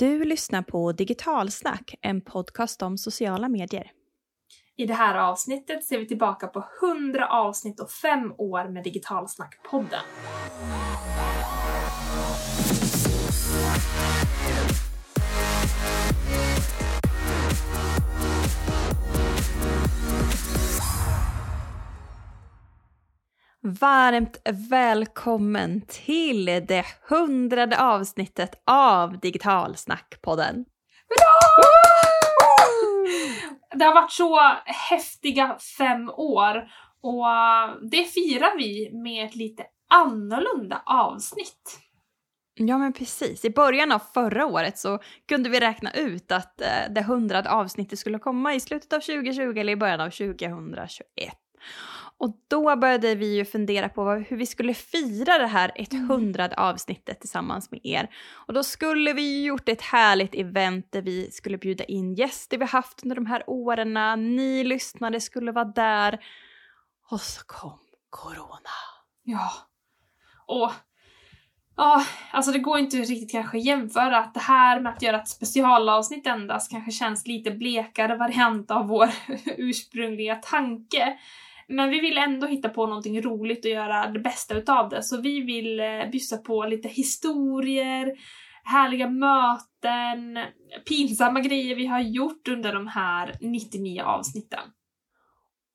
Du lyssnar på Digitalsnack, en podcast om sociala medier. I det här avsnittet ser vi tillbaka på 100 avsnitt och 5 år med Digitalsnack-podden. Varmt välkommen till det hundrade avsnittet av Digitalsnackpodden. Det har varit så häftiga fem år och det firar vi med ett lite annorlunda avsnitt. Ja men precis, i början av förra året så kunde vi räkna ut att eh, det hundrade avsnittet skulle komma i slutet av 2020 eller i början av 2021. Och då började vi ju fundera på hur vi skulle fira det här 100 avsnittet tillsammans med er. Och då skulle vi ju gjort ett härligt event där vi skulle bjuda in gäster vi haft under de här åren. Ni lyssnare skulle vara där. Och så kom corona. Ja. Och Ja, alltså det går inte riktigt kanske att jämföra att det här med att göra ett specialavsnitt endast kanske känns lite blekare variant av vår ursprungliga tanke. Men vi vill ändå hitta på någonting roligt och göra det bästa utav det. Så vi vill eh, bjussa på lite historier, härliga möten, pinsamma grejer vi har gjort under de här 99 avsnitten.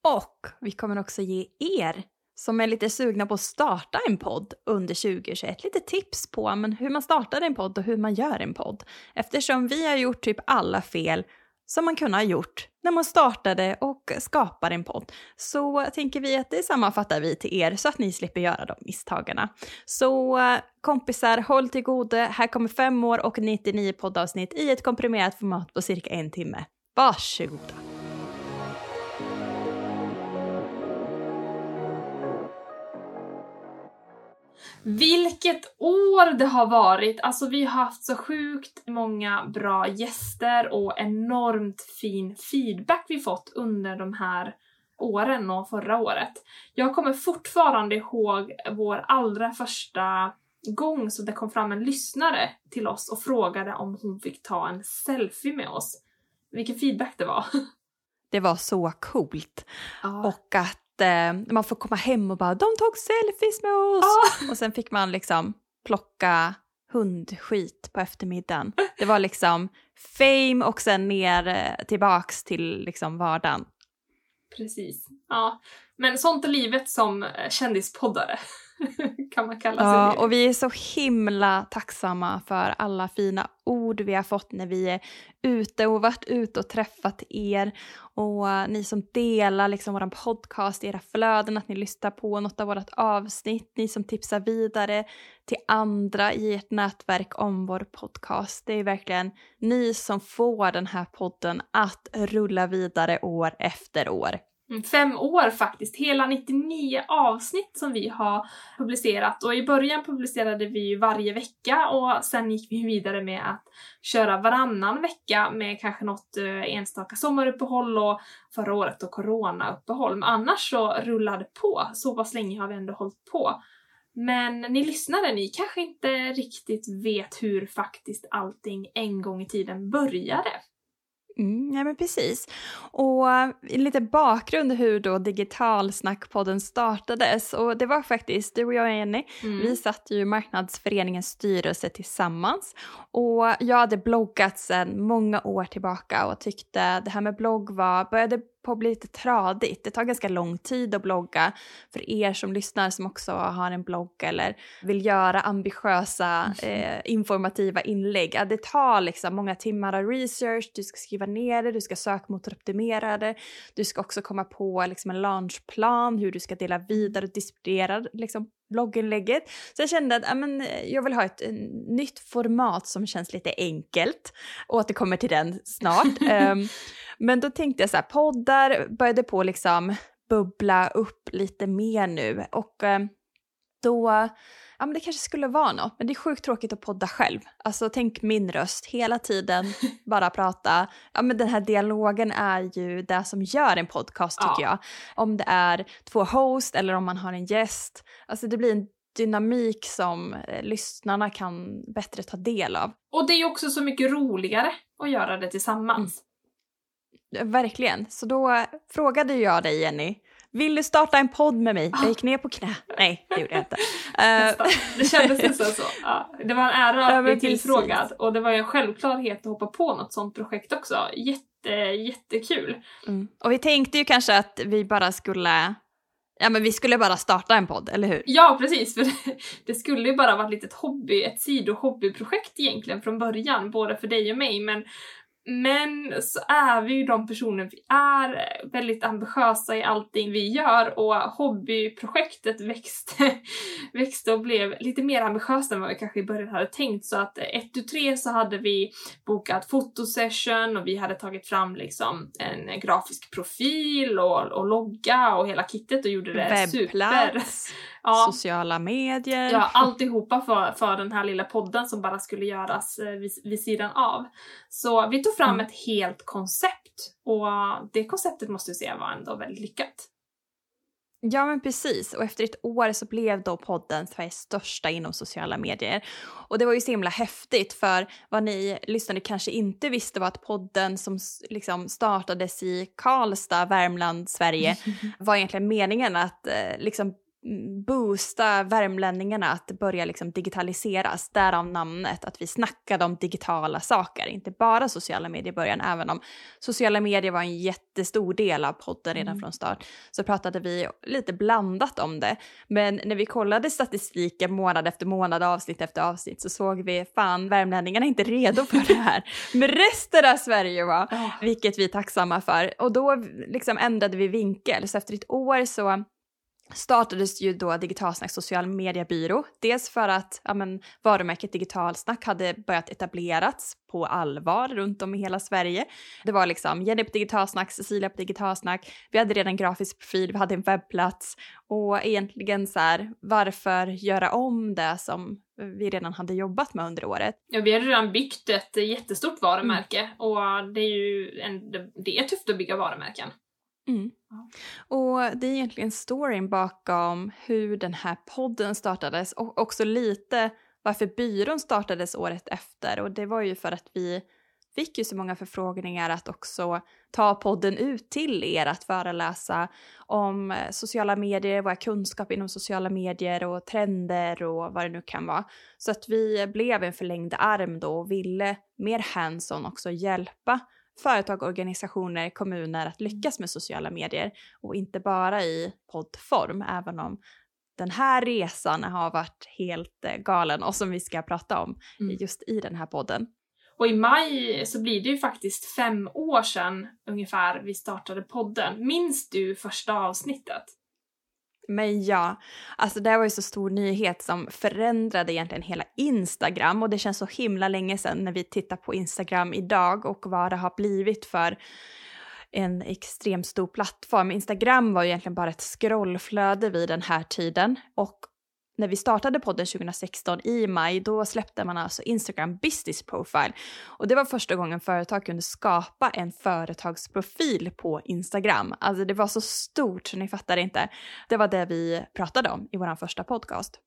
Och vi kommer också ge er som är lite sugna på att starta en podd under 2021 lite tips på men hur man startar en podd och hur man gör en podd. Eftersom vi har gjort typ alla fel som man kunde ha gjort när man startade och skapade en podd. Så tänker vi att det sammanfattar vi till er så att ni slipper göra de misstagarna. Så eh, kompisar, håll till godo. Här kommer fem år och 99 poddavsnitt i ett komprimerat format på cirka en timme. Varsågoda! Vilket år det har varit! Alltså vi har haft så sjukt många bra gäster och enormt fin feedback vi fått under de här åren och förra året. Jag kommer fortfarande ihåg vår allra första gång som det kom fram en lyssnare till oss och frågade om hon fick ta en selfie med oss. Vilken feedback det var! Det var så coolt. Ja. Och att eh, man får komma hem och bara de tog selfies med oss. Oh. Och sen fick man liksom plocka hundskit på eftermiddagen. Det var liksom fame och sen ner eh, tillbaks till liksom vardagen. Precis. Ja, men sånt är livet som eh, kändispoddare. kan man kalla sig Ja, och vi är så himla tacksamma för alla fina ord vi har fått när vi är ute och varit ute och träffat er. Och uh, ni som delar liksom våran podcast era flöden, att ni lyssnar på något av vårat avsnitt, ni som tipsar vidare till andra i ert nätverk om vår podcast. Det är verkligen ni som får den här podden att rulla vidare år efter år. Mm, fem år faktiskt, hela 99 avsnitt som vi har publicerat och i början publicerade vi varje vecka och sen gick vi vidare med att köra varannan vecka med kanske något eh, enstaka sommaruppehåll och förra året då coronauppehåll. Men annars så rullade det på, så pass länge har vi ändå hållit på. Men ni lyssnare, ni kanske inte riktigt vet hur faktiskt allting en gång i tiden började. Mm, ja men precis. Och uh, lite bakgrund hur då Digitalsnackpodden startades. Och det var faktiskt du och jag Jenny, mm. vi satt ju marknadsföreningens styrelse tillsammans. Och jag hade bloggat sedan många år tillbaka och tyckte det här med blogg var, började på att bli lite tradigt. Det tar ganska lång tid att blogga. För er som lyssnar som också har en blogg eller vill göra ambitiösa eh, informativa inlägg. det tar liksom många timmar av research, du ska skriva ner det, du ska sökmotoroptimera det, du ska också komma på liksom, en launchplan, hur du ska dela vidare och distribuera liksom, blogginlägget. Så jag kände att amen, jag vill ha ett, ett nytt format som känns lite enkelt. Återkommer till den snart. um, Men då tänkte jag så här, poddar började på liksom bubbla upp lite mer nu och eh, då, ja men det kanske skulle vara något, men det är sjukt tråkigt att podda själv. Alltså tänk min röst hela tiden, bara prata. Ja men den här dialogen är ju det som gör en podcast tycker ja. jag. Om det är två host eller om man har en gäst. Alltså det blir en dynamik som eh, lyssnarna kan bättre ta del av. Och det är ju också så mycket roligare att göra det tillsammans. Mm. Verkligen. Så då frågade jag dig Jenny, vill du starta en podd med mig? Jag gick ner på knä. Nej, det gjorde jag inte. Uh, det kändes nästan så. Ja, det var en ära att bli tillfrågad och det var en självklarhet att hoppa på något sånt projekt också. Jätte, jättekul. Mm. Och vi tänkte ju kanske att vi bara skulle Ja men vi skulle bara starta en podd, eller hur? Ja precis, för det skulle ju bara vara ett litet hobby, ett sidohobbyprojekt egentligen från början, både för dig och mig, men men så är vi ju de personer vi är, väldigt ambitiösa i allting vi gör och hobbyprojektet växte, växte och blev lite mer ambitiöst än vad vi kanske i början hade tänkt. Så att ett tu tre så hade vi bokat fotosession och vi hade tagit fram liksom en grafisk profil och, och logga och hela kittet och gjorde det Webbplats. super ja. sociala medier. Ja, alltihopa för, för den här lilla podden som bara skulle göras eh, vid, vid sidan av. Så vi tog fram mm. ett helt koncept och det konceptet måste vi säga var ändå väldigt lyckat. Ja men precis och efter ett år så blev då podden Sveriges största inom sociala medier. Och det var ju så himla häftigt för vad ni lyssnade kanske inte visste var att podden som liksom startades i Karlstad, Värmland, Sverige var egentligen meningen att eh, liksom boosta värmlänningarna att börja liksom digitaliseras, därav namnet, att vi snackade om digitala saker, inte bara sociala medier i början, även om sociala medier var en jättestor del av podden redan mm. från start, så pratade vi lite blandat om det. Men när vi kollade statistiken månad efter månad, avsnitt efter avsnitt, så såg vi fan, värmlänningarna är inte redo för det här. Men resten av Sverige var, vilket vi är tacksamma för. Och då liksom ändrade vi vinkel, så efter ett år så startades ju då Digitalsnack social mediebyrå. Dels för att ja, men, varumärket Digitalsnack hade börjat etablerats på allvar runt om i hela Sverige. Det var liksom Jenny på Digitalsnack, Cecilia på Digitalsnack, vi hade redan grafisk profil, vi hade en webbplats och egentligen så här, varför göra om det som vi redan hade jobbat med under året? Ja, vi hade redan byggt ett jättestort varumärke mm. och det är ju en, det är tufft att bygga varumärken. Mm. Och det är egentligen storyn bakom hur den här podden startades och också lite varför byrån startades året efter och det var ju för att vi fick ju så många förfrågningar att också ta podden ut till er att föreläsa om eh, sociala medier, våra kunskap inom sociala medier och trender och vad det nu kan vara. Så att vi blev en förlängd arm då och ville mer hands-on också hjälpa företag, organisationer, kommuner att lyckas med sociala medier och inte bara i poddform, även om den här resan har varit helt eh, galen och som vi ska prata om mm. just i den här podden. Och i maj så blir det ju faktiskt fem år sedan ungefär vi startade podden. Minns du första avsnittet? Men ja, alltså det var ju så stor nyhet som förändrade egentligen hela Instagram och det känns så himla länge sedan när vi tittar på Instagram idag och vad det har blivit för en extremt stor plattform. Instagram var ju egentligen bara ett scrollflöde vid den här tiden och när vi startade podden 2016 i maj, då släppte man alltså Instagram Business Profile. Och det var första gången företag kunde skapa en företagsprofil på Instagram. Alltså det var så stort så ni fattar inte. Det var det vi pratade om i vår första podcast.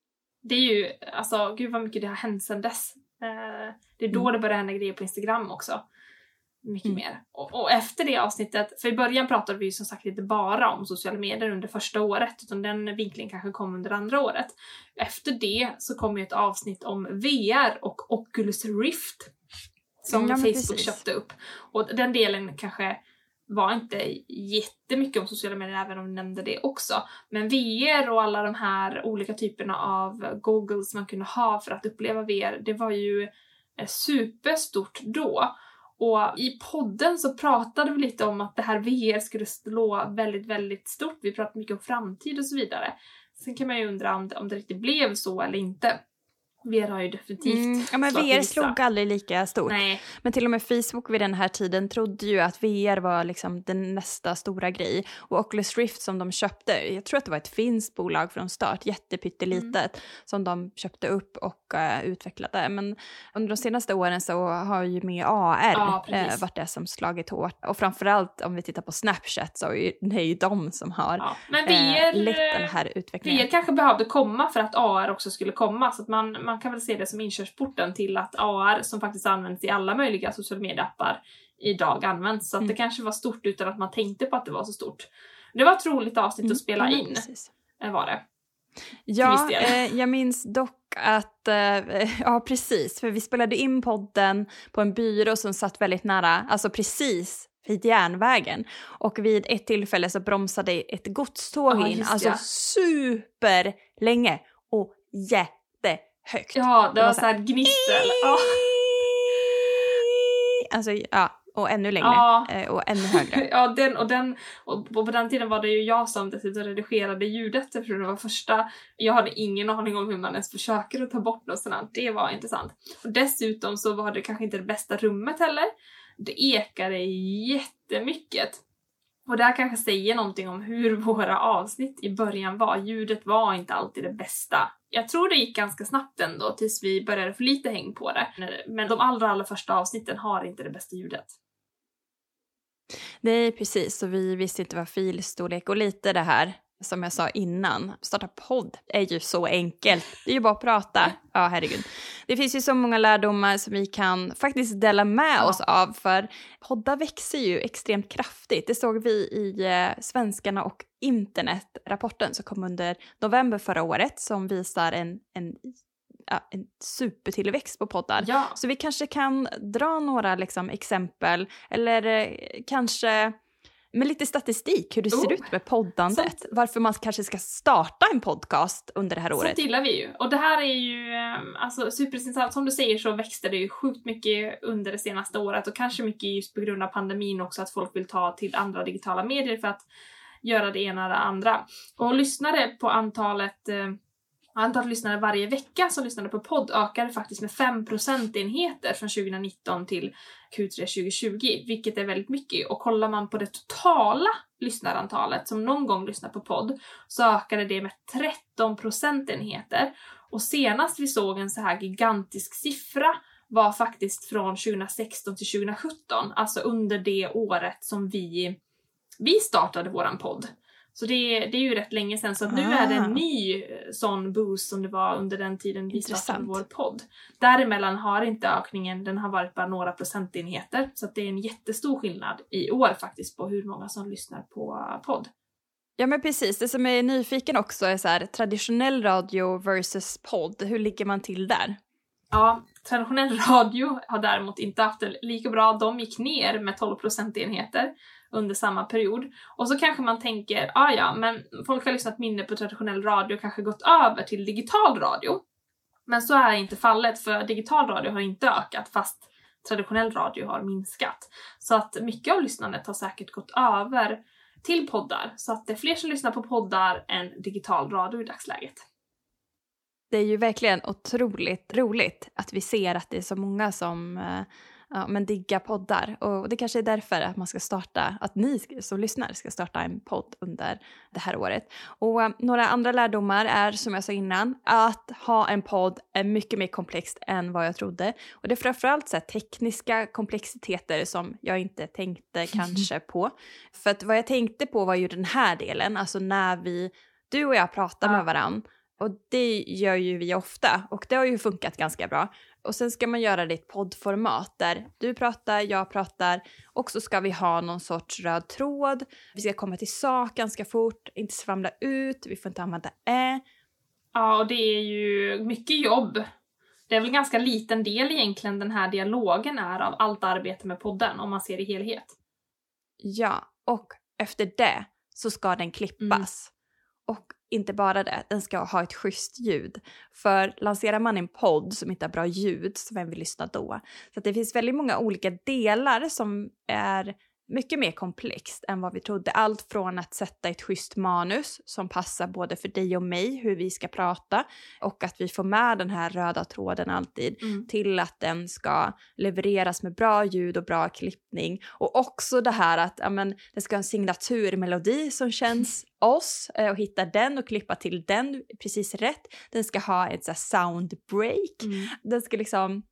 Det är ju, alltså gud vad mycket det har hänt sedan dess. Eh, det är då mm. det började hända grejer på Instagram också mycket mm. mer. Och, och, efter det avsnittet, för i början pratade vi ju som sagt inte bara om sociala medier under första året, utan den vinklingen kanske kom under andra året. Efter det så kom ju ett avsnitt om VR och Oculus Rift som ja, Facebook precis. köpte upp. Och den delen kanske var inte jättemycket om sociala medier även om vi nämnde det också. Men VR och alla de här olika typerna av googles man kunde ha för att uppleva VR, det var ju superstort då. Och i podden så pratade vi lite om att det här VR skulle slå väldigt, väldigt stort. Vi pratade mycket om framtid och så vidare. Sen kan man ju undra om det, om det riktigt blev så eller inte. VR har ju definitivt Mm, ja, men VR slog aldrig lika stort. Nej, Men till och med Facebook vid den här tiden trodde ju att VR var liksom den nästa stora grej. Och Oculus Rift som de köpte, jag tror att det var ett finskt bolag från start, jättepyttelitet, som de köpte upp och eh, utvecklade. Men under de senaste åren så har ju med AR Ja, eh, precis. varit det som slagit hårt. Och framförallt om vi tittar på Snapchat så är det är ju de som har ja. Men eh, VR, lett den här utvecklingen. VR kanske behövde komma för att AR också skulle komma. Så att man, man kan väl se det som inkörsporten till att AR, som faktiskt används i alla möjliga sociala medieappar, idag används. Så att Mm. det kanske var stort utan att man tänkte på att det var så stort. Det var ett roligt avsnitt Mm, att spela ja, in, precis. eh, var det. Ja, eh, jag minns dock att, eh, ja precis, för vi spelade in podden på en byrå som satt väldigt nära, alltså precis vid järnvägen. Och vid ett tillfälle så bromsade ett godståg Ja, in, alltså det. super länge och jättehögt. Ja, det var var så så här gnissel. Ja. Alltså, ja, och ännu längre Ja. eh, och ännu högre. Ja, den och den. Och på den tiden var det ju jag som dessutom redigerade ljudet eftersom det var första. Jag hade ingen aning om hur man ens försöker att ta bort något sånt. Det var intressant. Och dessutom så var det kanske inte det bästa rummet heller. Det ekade jättemycket. Och det här kanske säger någonting om hur våra avsnitt i början var. Ljudet var inte alltid det bästa. Jag tror det gick ganska snabbt ändå tills vi började få lite häng på det. Men de allra, allra första avsnitten har inte det bästa ljudet. Nej, precis. Och vi visste inte vad filstorlek och lite det här som jag sa innan. Starta podd är ju så enkelt. Det är ju bara att prata. Ja, herregud. Det finns ju så många lärdomar som vi kan faktiskt dela med oss av. För poddar växer ju extremt kraftigt. Det såg vi i eh, Svenskarna och internet-rapporten som kom under november förra året som visar en, en, en supertillväxt på poddar. Ja. Så vi kanske kan dra några liksom, exempel eller eh, kanske med lite statistik hur det ser Oh. ut med poddandet. Varför man kanske ska starta en podcast under det här året. Sånt gillar vi ju. Och det här är ju eh, alltså superintressant. Som du säger så växte det ju sjukt mycket under det senaste året och kanske mycket just på grund av pandemin också att folk vill ta till andra digitala medier för att göra det ena eller det andra. Och lyssnare på antalet eh, Antalet lyssnare varje vecka som lyssnade på podd ökade faktiskt med 5 procentenheter från 2019 till Q3 2020, vilket är väldigt mycket. Och kollar man på det totala lyssnarantalet som någon gång lyssnar på podd så ökade det med 13 procentenheter. Och senast vi såg en så här gigantisk siffra var faktiskt från 2016 till 2017, alltså under det året som vi, vi startade våran podd. Så det, det är ju rätt länge sedan, så att nu är det Ah. en ny eh, sån boost som det var under den tiden vi startade vår podd. Däremellan har inte ökningen, den har varit bara några procentenheter. Så att det är en jättestor skillnad i år faktiskt på hur många som lyssnar på podd. Ja men precis, det som är nyfiken också är så här, traditionell radio versus podd, hur ligger man till där? Ja, traditionell radio har däremot inte haft det lika bra. De gick ner med 12 procentenheter under samma period. Och så kanske man tänker, ah ja, men folk har lyssnat mindre på traditionell radio och kanske gått över till digital radio. Men så är inte fallet, för digital radio har inte ökat fast traditionell radio har minskat. Så att mycket av lyssnandet har säkert gått över till poddar. Så att det är fler som lyssnar på poddar än digital radio i dagsläget. Det är ju verkligen otroligt roligt att vi ser att det är så många som eh, ja, men diggar poddar. Och det kanske är därför att man ska starta, att ni som lyssnar ska starta en podd under det här året. Och eh, några andra lärdomar är, som jag sa innan, att ha en podd är mycket mer komplext än vad jag trodde. Och det är framförallt så här, tekniska komplexiteter som jag inte tänkte kanske på. För att vad jag tänkte på var ju den här delen, alltså när vi, du och jag pratar Ja. med varandra och det gör ju vi ofta och det har ju funkat ganska bra. Och sen ska man göra det i ett poddformat där du pratar, jag pratar och så ska vi ha någon sorts röd tråd. Vi ska komma till sak ganska fort, inte svamla ut, vi får inte använda ä. Ja, och det är ju mycket jobb. Det är väl ganska liten del egentligen den här dialogen är av allt arbete med podden om man ser i helhet. Ja, och efter det så ska den klippas. Och inte bara det, den ska ha ett schysst ljud. För lanserar man en podd som inte har bra ljud, så vem vill lyssna då? Så att det finns väldigt många olika delar som är mycket mer komplext än vad vi trodde. Allt från att sätta ett schysst manus som passar både för dig och mig, hur vi ska prata och att vi får med den här röda tråden alltid, mm. till att den ska levereras med bra ljud och bra klippning. Och också det här att ja, men, det ska ha en signaturmelodi som känns oss eh, och hitta den och klippa till den precis rätt. Den ska ha ett sound break. Mm. Den ska liksom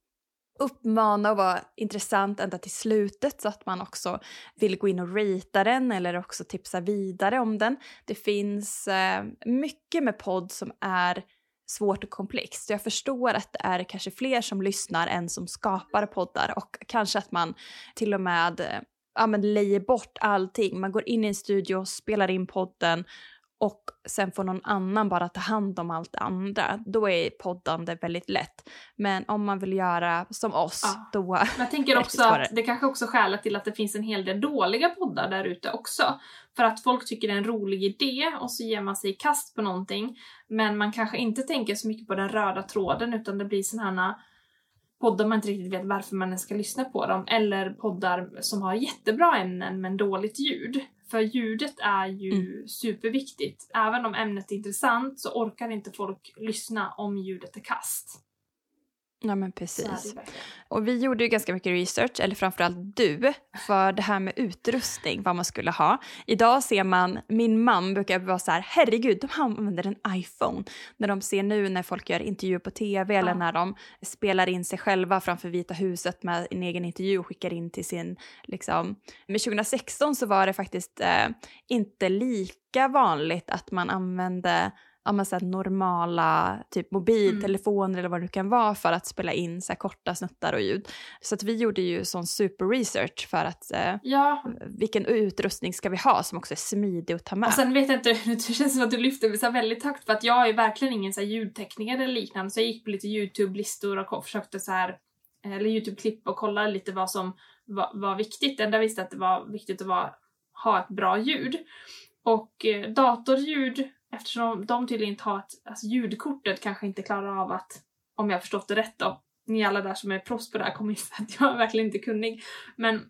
uppmana och vara intressant ända till slutet så att man också vill gå in och rita den eller också tipsa vidare om den. Det finns eh, mycket med podd som är svårt och komplext. Jag förstår att det är kanske fler som lyssnar än som skapar poddar och kanske att man till och med eh, ja, men lejer bort allting. Man går in i en studio, spelar in podden och sen får någon annan bara ta hand om allt andra, då är poddande väldigt lätt. Men om man vill göra som oss, ja. då Jag tänker också att det kanske också är skälet till att det finns en hel del dåliga poddar där ute också. För att folk tycker det är en rolig idé och så ger man sig i kast på någonting. Men man kanske inte tänker så mycket på den röda tråden utan det blir sådana här poddar man inte riktigt vet varför man ska lyssna på dem. Eller poddar som har jättebra ämnen men dåligt ljud. För ljudet är ju mm. superviktigt. Även om ämnet är intressant så orkar inte folk lyssna om ljudet är kast. Ja men precis. Och vi gjorde ju ganska mycket research, eller framförallt du, för det här med utrustning, vad man skulle ha. Idag ser man, min man brukar vara så här, herregud, de använder en iPhone. När de ser nu när folk gör intervjuer på tv ja. eller när de spelar in sig själva framför Vita huset med en egen intervju och skickar in till sin, liksom. Men 2016 så var det faktiskt eh, inte lika vanligt att man använde ja, men så normala typ mobiltelefoner mm. eller vad det kan vara för att spela in så korta snuttar och ljud. Så att vi gjorde ju sån super research för att eh, ja. vilken utrustning ska vi ha som också är smidig att ta med. Och sen vet jag inte, det känns som att du lyfter mig så väldigt högt för att jag är verkligen ingen så ljudtekniker eller liknande så jag gick på lite YouTube-listor och försökte så här eller YouTube-klipp och kollade lite vad som var, var viktigt. Det enda jag visste att det var viktigt att vara, ha ett bra ljud. Och eh, datorljud Eftersom de tydligen inte har ett, alltså ljudkortet kanske inte klarar av att, om jag har förstått det rätt då, ni alla där som är proffs på det här kommer ju att jag är verkligen inte kunnig. Men,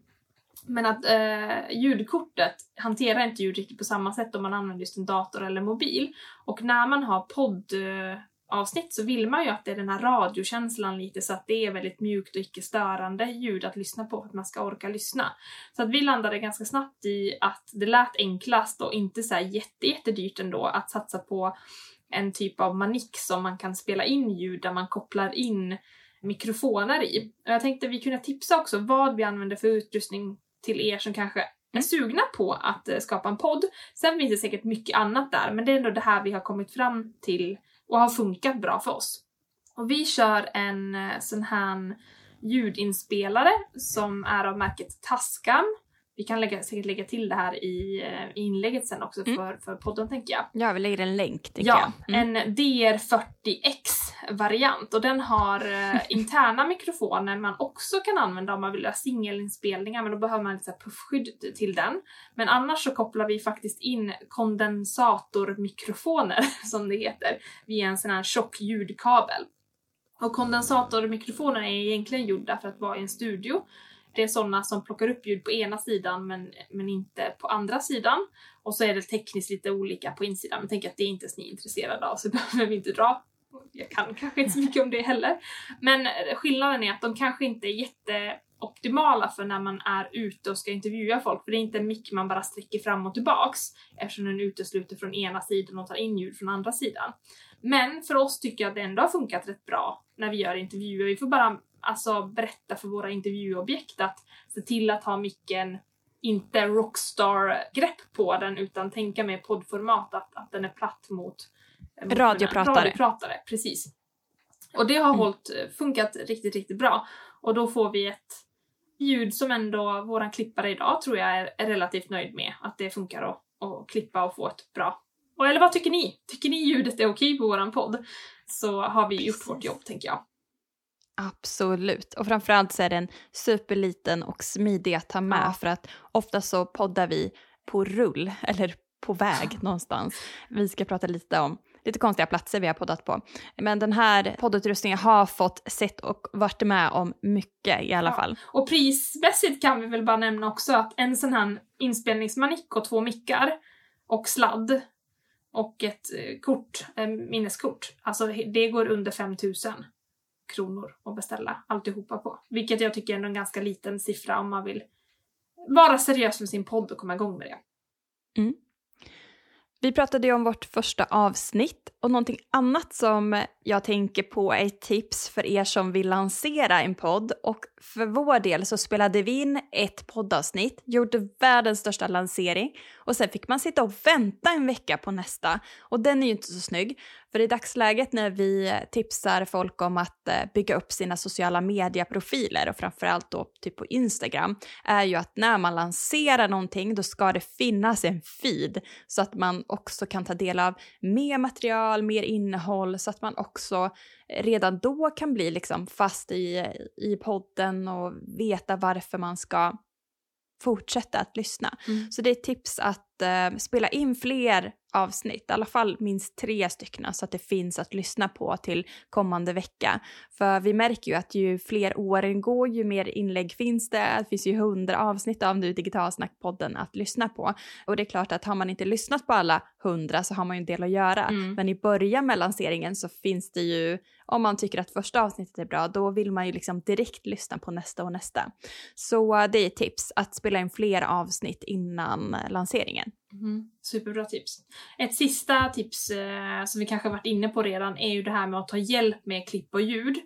men att eh, ljudkortet hanterar inte ljud riktigt på samma sätt om man använder just en dator eller mobil. Och när man har podd eh, avsnitt så vill man ju att det är den här radiokänslan lite så att det är väldigt mjukt och icke störande ljud att lyssna på för att man ska orka lyssna. Så att vi landade ganska snabbt i att det lät enklast och inte så här jätte, jättedyrt ändå att satsa på en typ av manik som man kan spela in ljud där man kopplar in mikrofoner i. Och jag tänkte vi kunde tipsa också vad vi använder för utrustning till er som kanske är mm. sugna på att eh, skapa en podd. Sen finns det säkert mycket annat där, men det är ändå det här vi har kommit fram till och har funkat bra för oss. Och vi kör en eh, sån här ljudinspelare som är av märket Tascam. Vi kan lägga, säkert lägga till det här i, eh, i inlägget sen också mm. för, för podden tänker jag. Ja, vi lägger en länk ja. Mm. En DR40X variant och den har eh, interna mikrofoner man också kan använda om man vill göra singelinspelningar men då behöver man lite puffskydd till den. Men annars så kopplar vi faktiskt in kondensatormikrofoner som det heter via en sån här tjock ljudkabel. Och kondensatormikrofoner är egentligen gjorda för att vara i en studio det är sådana som plockar upp ljud på ena sidan men, men inte på andra sidan. Och så är det tekniskt lite olika på insidan. Men tänk att det är inte ni är intresserade av så behöver vi inte dra. Jag kan kanske inte så mycket om det heller. Men skillnaden är att de kanske inte är jätteoptimala för när man är ute och ska intervjua folk. För det är inte en mick man bara sträcker fram och tillbaks eftersom den utesluter från ena sidan och tar in ljud från andra sidan. Men för oss tycker jag att det ändå har funkat rätt bra när vi gör intervjuer. Vi får bara alltså berätta för våra intervjuobjekt att se till att ha micken inte rockstar-grepp på den utan tänka mer poddformat, att, att den är platt mot, mot radiopratare. radiopratare. Precis. Och det har mm. hållit, funkat riktigt, riktigt bra. Och då får vi ett ljud som ändå våran klippare idag tror jag är, är relativt nöjd med. Att det funkar att, att klippa och få ett bra... Och, eller vad tycker ni? Tycker ni ljudet är okej på våran podd? Så har vi gjort vårt jobb tänker jag. Absolut, och framförallt så är den superliten och smidig att ta med ja. för att ofta så poddar vi på rull eller på väg någonstans. Vi ska prata lite om lite konstiga platser vi har poddat på. Men den här poddutrustningen har fått sett och varit med om mycket i alla ja. fall. Och prismässigt kan vi väl bara nämna också att en sån här inspelningsmanick och två mickar och sladd och ett eh, kort, eh, minneskort, alltså det går under 5000 kronor att beställa alltihopa på. Vilket jag tycker är en ganska liten siffra om man vill vara seriös med sin podd och komma igång med det. Mm. Vi pratade ju om vårt första avsnitt och någonting annat som jag tänker på ett tips för er som vill lansera en podd. Och för vår del så spelade vi in ett poddavsnitt, gjorde världens största lansering. Och sen fick man sitta och vänta en vecka på nästa. Och den är ju inte så snygg. För i dagsläget när vi tipsar folk om att eh, bygga upp sina sociala medieprofiler och framförallt då typ på Instagram är ju att när man lanserar någonting då ska det finnas en feed. Så att man också kan ta del av mer material, mer innehåll så att man också redan då kan bli liksom fast i, i podden och veta varför man ska fortsätta att lyssna. Mm. Så det är ett tips att uh, spela in fler avsnitt, i alla fall minst tre stycken så att det finns att lyssna på till kommande vecka. För vi märker ju att ju fler åren går ju mer inlägg finns det, det finns ju hundra avsnitt av nu Digitalsnackpodden att lyssna på. Och det är klart att har man inte lyssnat på alla hundra så har man ju en del att göra. Mm. Men i början med lanseringen så finns det ju om man tycker att första avsnittet är bra, då vill man ju liksom direkt lyssna på nästa och nästa. Så eh, det är tips, att spela in fler avsnitt innan lanseringen. Mm, superbra tips. Ett sista tips eh, som vi kanske varit inne på redan är ju det här med att ta hjälp med klipp och ljud.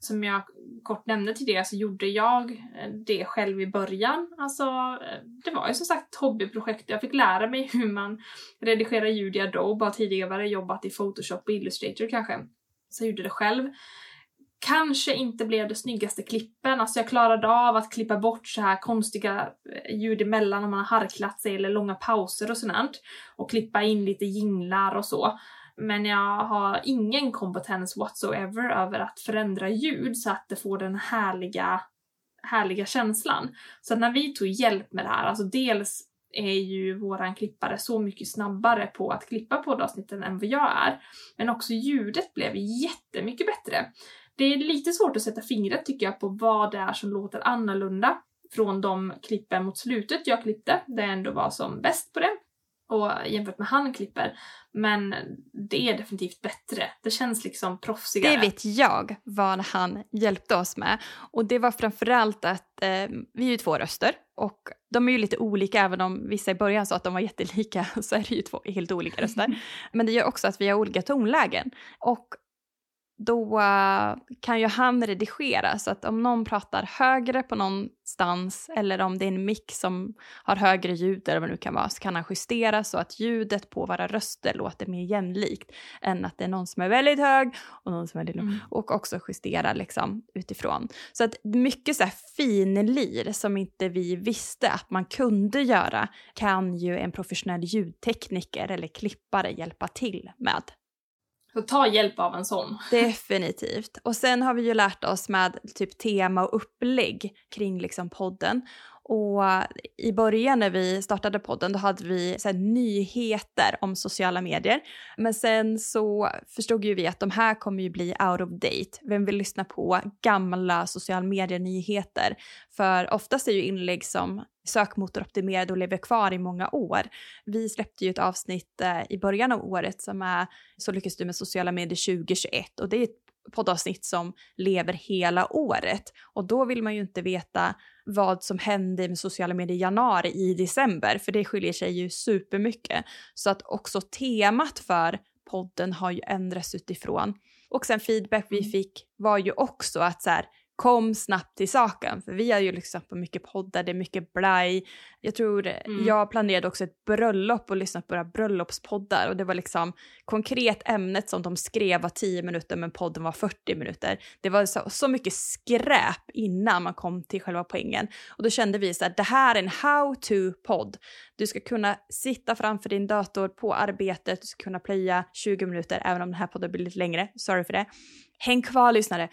Som jag kort nämnde tidigare så gjorde jag eh, det själv i början. Alltså, eh, det var ju som sagt ett hobbyprojekt. Jag fick lära mig hur man redigerar ljud i Adobe. Har tidigare jobbat i Photoshop och Illustrator kanske. Så jag gjorde det själv. Kanske inte blev det snyggaste klippen, alltså jag klarade av att klippa bort så här konstiga eh, ljud emellan när man har harklat sig eller långa pauser och sånt. Och klippa in lite jinglar och så. Men jag har ingen kompetens whatsoever över att förändra ljud så att det får den härliga, härliga känslan. Så när vi tog hjälp med det här, alltså dels är ju våran klippare så mycket snabbare på att klippa poddavsnitten än vad jag är. Men också ljudet blev jättemycket bättre. Det är lite svårt att sätta fingret tycker jag på vad det är som låter annorlunda från de klippen mot slutet jag klippte, där jag ändå var som bäst på det och jämfört med han klipper. Men det är definitivt bättre. Det känns liksom proffsigare. Det vet jag vad han hjälpte oss med. Och det var framförallt att eh, vi är ju två röster och de är ju lite olika även om vissa i början sa att de var jättelika så är det ju två helt olika röster. Men det gör också att vi har olika tonlägen. Och då uh, kan ju han redigera så att om någon pratar högre på någonstans eller om det är en mick som har högre ljud eller vad det nu kan vara så kan han justera så att ljudet på våra röster låter mer jämlikt än att det är någon som är väldigt hög och någon som är väldigt låg mm. och också justera liksom utifrån. Så att mycket så här finlir som inte vi visste att man kunde göra kan ju en professionell ljudtekniker eller klippare hjälpa till med. Så ta hjälp av en sån. Definitivt. Och sen har vi ju lärt oss med typ tema och upplägg kring liksom podden. Och i början när vi startade podden då hade vi så nyheter om sociala medier. Men sen så förstod ju vi att de här kommer ju bli out of date. Vem vill lyssna på gamla sociala medier-nyheter? För oftast är ju inlägg som sökmotoroptimerade och lever kvar i många år. Vi släppte ju ett avsnitt eh, i början av året som är Så lyckas du med sociala medier 2021 och det är ett poddavsnitt som lever hela året och då vill man ju inte veta vad som hände med sociala medier i januari i december för det skiljer sig ju supermycket. Så att också temat för podden har ju ändrats utifrån. Och sen feedback vi mm. fick var ju också att så här, kom snabbt till saken. För vi har ju lyssnat på mycket poddar, det är mycket blaj. Jag tror, mm. jag planerade också ett bröllop och lyssnat på våra bröllopspoddar och det var liksom konkret ämnet som de skrev var 10 minuter men podden var 40 minuter. Det var så, så mycket skräp innan man kom till själva poängen. Och då kände vi så här, det här är en how-to-podd. Du ska kunna sitta framför din dator på arbetet, du ska kunna plöja 20 minuter även om den här podden blir lite längre, sorry för det. Häng kvar lyssnare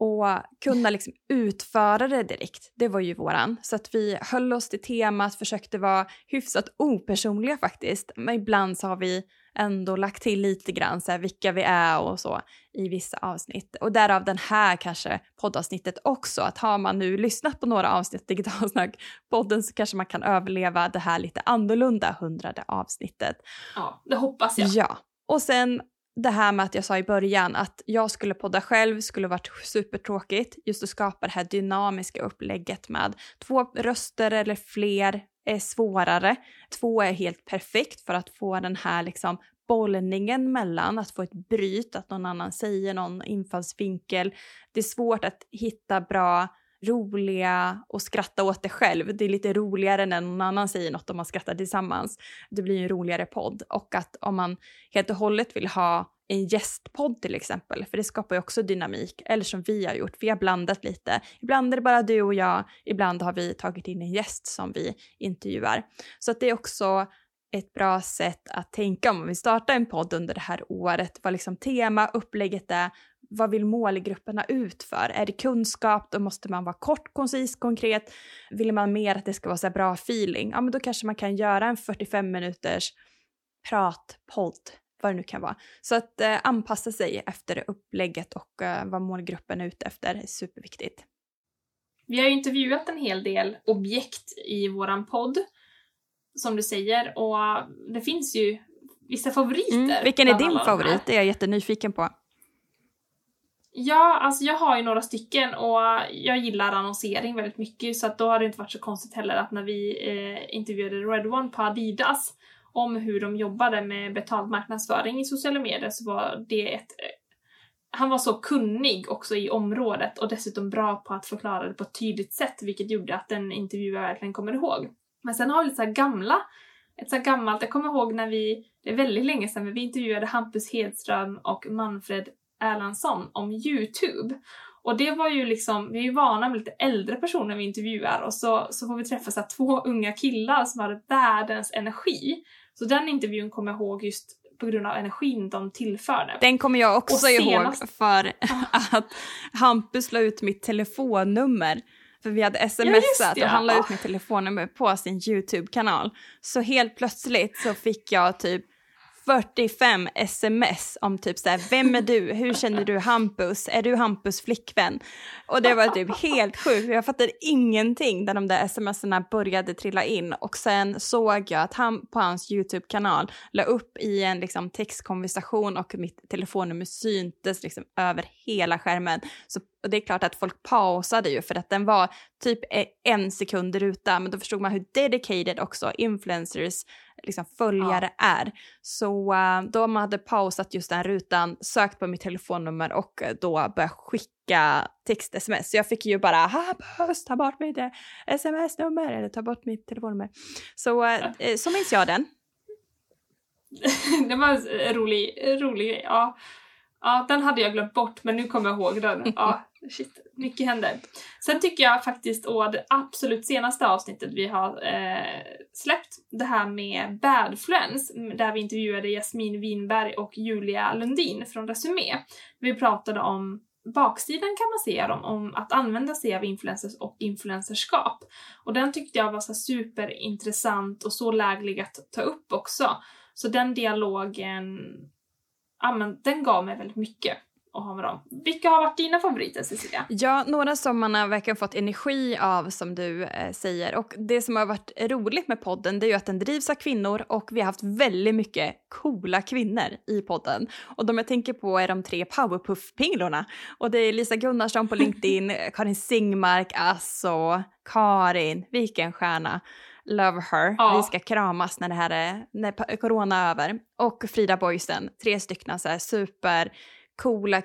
och kunna liksom utföra det direkt. Det var ju våran. Så att vi höll oss till temat, försökte vara hyfsat opersonliga faktiskt. Men ibland så har vi ändå lagt till lite grann så här, vilka vi är och så i vissa avsnitt. Och därav den här kanske poddavsnittet också, att har man nu lyssnat på några avsnitt Digitalsnack podden så kanske man kan överleva det här lite annorlunda hundrade avsnittet. Ja, det hoppas jag. Ja, och sen det här med att jag sa i början att jag skulle podda själv skulle varit supertråkigt. Just att skapa det här dynamiska upplägget med två röster eller fler är svårare. Två är helt perfekt för att få den här liksom bollningen mellan, att få ett bryt, att någon annan säger någon infallsvinkel. Det är svårt att hitta bra roliga och skratta åt det själv. Det är lite roligare när någon annan säger något om man skrattar tillsammans. Det blir en roligare podd. Och att om man helt och hållet vill ha en gästpodd till exempel, för det skapar ju också dynamik. Eller som vi har gjort, vi har blandat lite. Ibland är det bara du och jag, ibland har vi tagit in en gäst som vi intervjuar. Så att det är också ett bra sätt att tänka om man vill starta en podd under det här året, vad liksom tema, upplägget är, vad vill målgrupperna ut för? Är det kunskap, då måste man vara kort, koncis, konkret. Vill man mer att det ska vara så bra feeling, ja men då kanske man kan göra en 45 minuters pratpodd, vad det nu kan vara. Så att eh, anpassa sig efter upplägget och eh, vad målgruppen är ute efter är superviktigt. Vi har ju intervjuat en hel del objekt i våran podd, som du säger, och det finns ju vissa favoriter. Mm, vilken är din favorit? Det är jag jättenyfiken på. Ja, alltså jag har ju några stycken och jag gillar annonsering väldigt mycket så att då har det inte varit så konstigt heller att när vi eh, intervjuade Red One på Adidas om hur de jobbade med betald marknadsföring i sociala medier så var det ett eh, han var så kunnig också i området och dessutom bra på att förklara det på ett tydligt sätt vilket gjorde att den intervjuaren verkligen kommer ihåg. Men sen har vi lite så gamla, ett så gammalt, jag kommer ihåg när vi, det är väldigt länge sedan, men vi intervjuade Hampus Hedström och Manfred Erlandsson om Youtube. Och det var ju liksom, vi är ju vana med lite äldre personer vi intervjuar och så, så får vi träffa så två unga killar som hade världens energi. Så den intervjun kommer jag ihåg just på grund av energin de tillförde. Den kommer jag också senast... ihåg för att Hampus la ut mitt telefonnummer. För vi hade smsat ja, och han la ut mitt telefonnummer på sin YouTube-kanal. Så helt plötsligt så fick jag typ 45 sms om typ såhär, vem är du, hur känner du Hampus, är du Hampus flickvän? Och det var typ helt sjukt, jag fattade ingenting när de där smserna började trilla in och sen såg jag att han på hans YouTube-kanal la upp i en liksom textkonversation och mitt telefonnummer syntes liksom över hela skärmen. Så och det är klart att folk pausade ju för att den var typ e- en sekund ruta, men då förstod man hur dedicated också influencers liksom följare ja. är. Så uh, då man hade pausat just den rutan, sökt på mitt telefonnummer och då börjat skicka text-sms. Så jag fick ju bara Hampus, ta bort mitt sms-nummer eller ta bort mitt telefonnummer. Så, uh, så minns jag den. det var en rolig, rolig. Ja. ja, den hade jag glömt bort men nu kommer jag ihåg den. Ja, shit, mycket händer. Sen tycker jag faktiskt att det absolut senaste avsnittet vi har eh, släppt, det här med Badfluence, där vi intervjuade Jasmin Winberg och Julia Lundin från Resumé. Vi pratade om baksidan kan man säga om, om att använda sig av influencers och influencerskap. Och den tyckte jag var så superintressant och så läglig att ta upp också. Så den dialogen, ja men den gav mig väldigt mycket att ha med dem. Vilka har varit dina favoriter Cecilia? Ja, några som man har verkligen fått energi av som du eh, säger. Och det som har varit roligt med podden det är ju att den drivs av kvinnor och vi har haft väldigt mycket coola kvinnor i podden. Och de jag tänker på är de tre powerpuff-pinglorna. Och det är Lisa Gunnarsson på LinkedIn, Karin Singmark, alltså Karin, vilken stjärna. Love her. Ja. Vi ska kramas när det här är, när corona är över. Och Frida Boysen, tre stycken så här super coola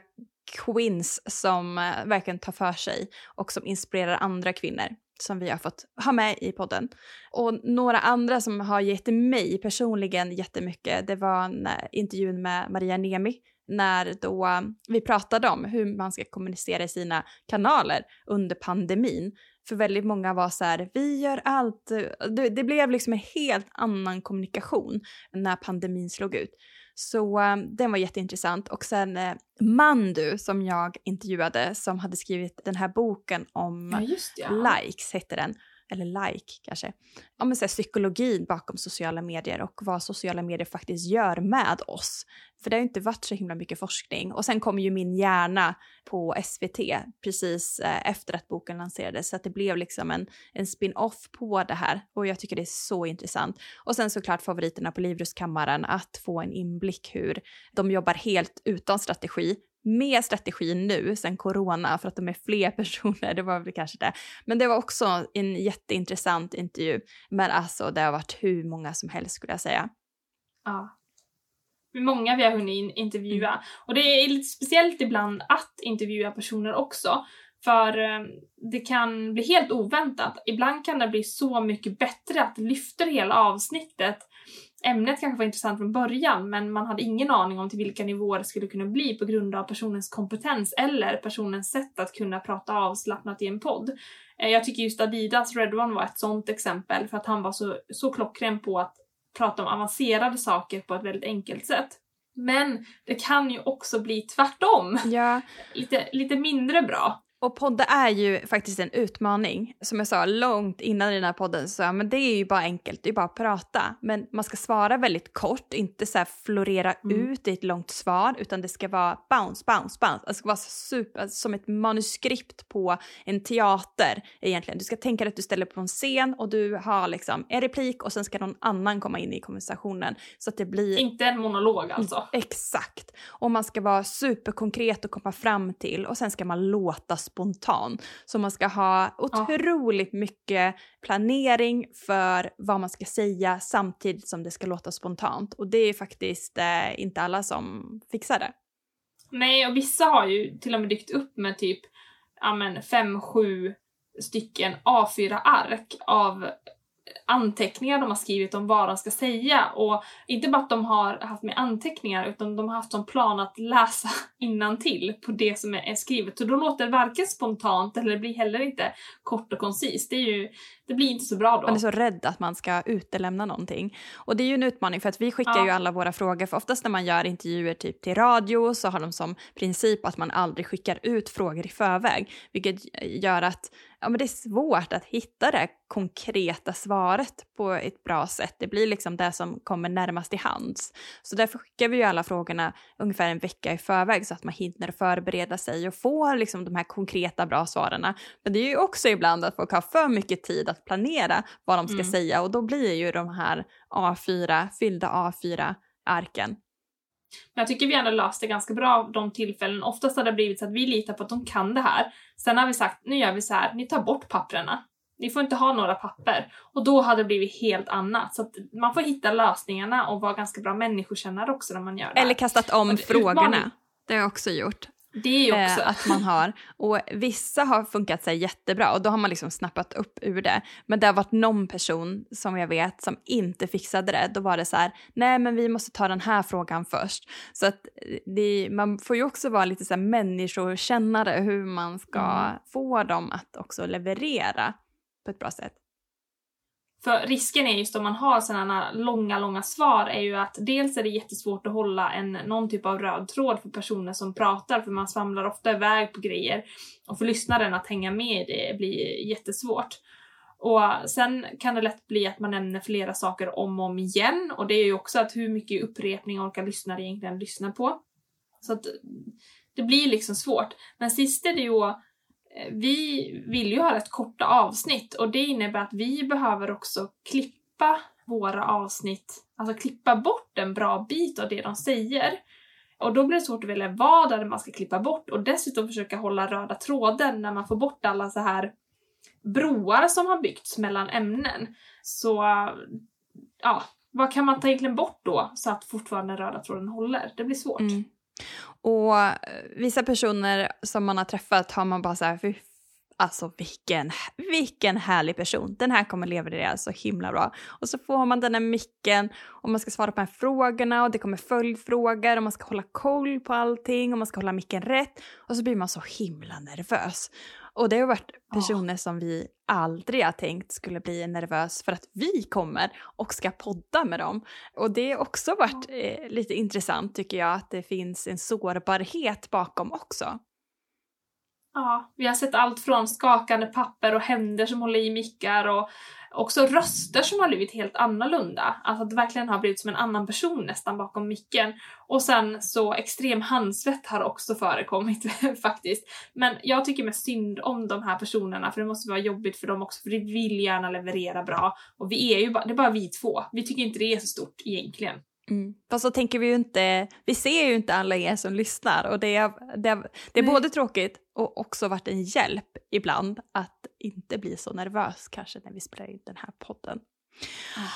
queens som eh, verkligen tar för sig och som inspirerar andra kvinnor som vi har fått ha med i podden. Och några andra som har gett mig personligen jättemycket, det var en, eh, intervjun med Maria Nemi när då eh, vi pratade om hur man ska kommunicera i sina kanaler under pandemin. För väldigt många var så här, vi gör allt. Det, det blev liksom en helt annan kommunikation när pandemin slog ut. Så um, den var jätteintressant. Och sen uh, Mandu som jag intervjuade som hade skrivit den här boken om ja. likes, hette den eller like kanske, ja, men så här, psykologin bakom sociala medier och vad sociala medier faktiskt gör med oss. För det har ju inte varit så himla mycket forskning. Och sen kom ju Min hjärna på SVT precis eh, efter att boken lanserades så att det blev liksom en, en spin-off på det här och jag tycker det är så intressant. Och sen såklart favoriterna på Livrustkammaren att få en inblick hur de jobbar helt utan strategi med strategi nu sen corona för att de är fler personer, det var väl kanske det. Men det var också en jätteintressant intervju. Men alltså det har varit hur många som helst skulle jag säga. Ja. Många vi har hunnit intervjua. Mm. Och det är lite speciellt ibland att intervjua personer också. För eh, det kan bli helt oväntat. Ibland kan det bli så mycket bättre att lyfter hela avsnittet ämnet kanske var intressant från början men man hade ingen aning om till vilka nivåer det skulle kunna bli på grund av personens kompetens eller personens sätt att kunna prata avslappnat i en podd. Eh, jag tycker just Adidas Red One var ett sånt exempel för att han var så, så klockren på att prata om avancerade saker på ett väldigt enkelt sätt. Men det kan ju också bli tvärtom. Ja. Lite, lite mindre bra. Och podda är ju faktiskt en utmaning. Som jag sa långt innan i den här podden så men det är ju bara enkelt, det är bara att prata. Men man ska svara väldigt kort, inte så florera mm. ut i ett långt svar utan det ska vara bounce, bounce, bounce. Det ska vara super, som ett manuskript på en teater egentligen. Du ska tänka dig att du ställer på en scen och du har liksom en replik och sen ska någon annan komma in i konversationen. Så att det blir... Inte en monolog alltså? Mm, exakt. Och man ska vara superkonkret och komma fram till och sen ska man låta spontan. Så man ska ha otroligt ja. mycket planering för vad man ska säga samtidigt som det ska låta spontant. Och det är faktiskt eh, inte alla som fixar det. Nej, och vissa har ju till och med dykt upp med typ ja men fem, sju stycken A4-ark av anteckningar de har skrivit om vad de ska säga. Och inte bara att de har haft med anteckningar utan de har haft som plan att läsa till på det som är skrivet. Så då låter det varken spontant eller det blir heller inte kort och koncist. Det, är ju, det blir inte så bra då. Man är så rädd att man ska utelämna någonting. Och det är ju en utmaning för att vi skickar ja. ju alla våra frågor, för oftast när man gör intervjuer typ till radio så har de som princip att man aldrig skickar ut frågor i förväg, vilket gör att ja, men det är svårt att hitta det konkreta svaret på ett bra sätt. Det blir liksom det som kommer närmast i hands. Så därför skickar vi ju alla frågorna ungefär en vecka i förväg så att man hinner förbereda sig och få liksom de här konkreta bra svaren. Men det är ju också ibland att folk har för mycket tid att planera vad de ska mm. säga och då blir ju de här A4, fyllda A4-arken men jag tycker vi ändå löst det ganska bra de tillfällen. Oftast har det blivit så att vi litar på att de kan det här. Sen har vi sagt, nu gör vi så här, ni tar bort papprena. Ni får inte ha några papper. Och då hade det blivit helt annat. Så man får hitta lösningarna och vara ganska bra människokännare också när man gör det. Eller kastat om frågorna. Utmaning. Det har jag också gjort. Det är ju också. Eh, att man har. Och vissa har funkat sig jättebra och då har man liksom snappat upp ur det. Men det har varit någon person som jag vet som inte fixade det. Då var det så här, nej men vi måste ta den här frågan först. Så att det, man får ju också vara lite så här människokännare hur man ska mm. få dem att också leverera på ett bra sätt. För risken är just om man har sådana långa, långa svar är ju att dels är det jättesvårt att hålla en, någon typ av röd tråd för personer som pratar för man svamlar ofta iväg på grejer. Och för lyssnaren att hänga med i det blir jättesvårt. Och sen kan det lätt bli att man nämner flera saker om och om igen och det är ju också att hur mycket upprepning orkar lyssnare egentligen lyssna på. Så att det blir liksom svårt. Men sist är det ju Eh, vi vill ju ha rätt korta avsnitt och det innebär att vi behöver också klippa våra avsnitt, alltså klippa bort en bra bit av det de säger. Och då blir det svårt att välja vad är man ska klippa bort och dessutom försöka hålla röda tråden när man får bort alla så här broar som har byggts mellan ämnen. Så ja, vad kan man ta egentligen bort då så att fortfarande röda tråden håller? Det blir svårt. Mm. Och eh, vissa personer som man har träffat har man bara så här, alltså vilken, vilken härlig person. Den här kommer leverera så himla bra. Och så får man den här micken och man ska svara på de här frågorna och det kommer följdfrågor och man ska hålla koll på allting och man ska hålla micken rätt. Och så blir man så himla nervös. Och det har varit personer oh. som vi aldrig har tänkt skulle bli nervös för att vi kommer och ska podda med dem. Och det har också varit eh, lite intressant tycker jag att det finns en sårbarhet bakom också. Ja, vi har sett allt från skakande papper och händer som håller i mickar och också röster som har blivit helt annorlunda. Alltså att det verkligen har blivit som en annan person nästan bakom micken. Och sen så extrem handsvett har också förekommit faktiskt. Men jag tycker mest synd om de här personerna för det måste vara jobbigt för dem också för vi vill gärna leverera bra. Och vi är ju bara, det är bara vi två. Vi tycker inte det är så stort egentligen. Mm. Fast så tänker vi ju inte, vi ser ju inte alla er som lyssnar och det är, det är, det är både tråkigt och också varit en hjälp ibland att inte bli så nervös kanske när vi spelar in den här podden. Mm.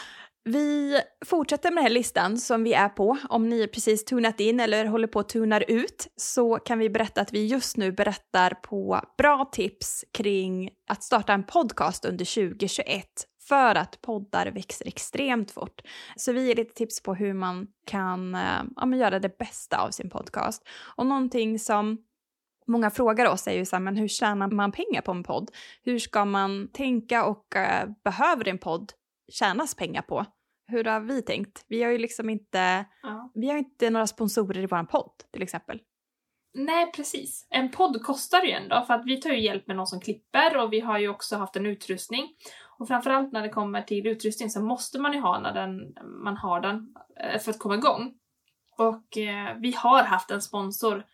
Vi fortsätter med den här listan som vi är på. Om ni precis tunat in eller håller på att tunar ut så kan vi berätta att vi just nu berättar på bra tips kring att starta en podcast under 2021 för att poddar växer extremt fort. Så vi ger lite tips på hur man kan eh, ja, göra det bästa av sin podcast. Och någonting som många frågar oss är ju så här, men hur tjänar man pengar på en podd? Hur ska man tänka och uh, behöver en podd tjänas pengar på? Hur har vi tänkt? Vi har ju liksom inte, ja. vi har inte några sponsorer i vår podd till exempel. Nej, precis. En podd kostar ju ändå för att vi tar ju hjälp med någon som klipper och vi har ju också haft en utrustning. Och framförallt när det kommer till utrustning så måste man ju ha när den, man har den eh, för att komma igång. Och eh, vi har haft en sponsor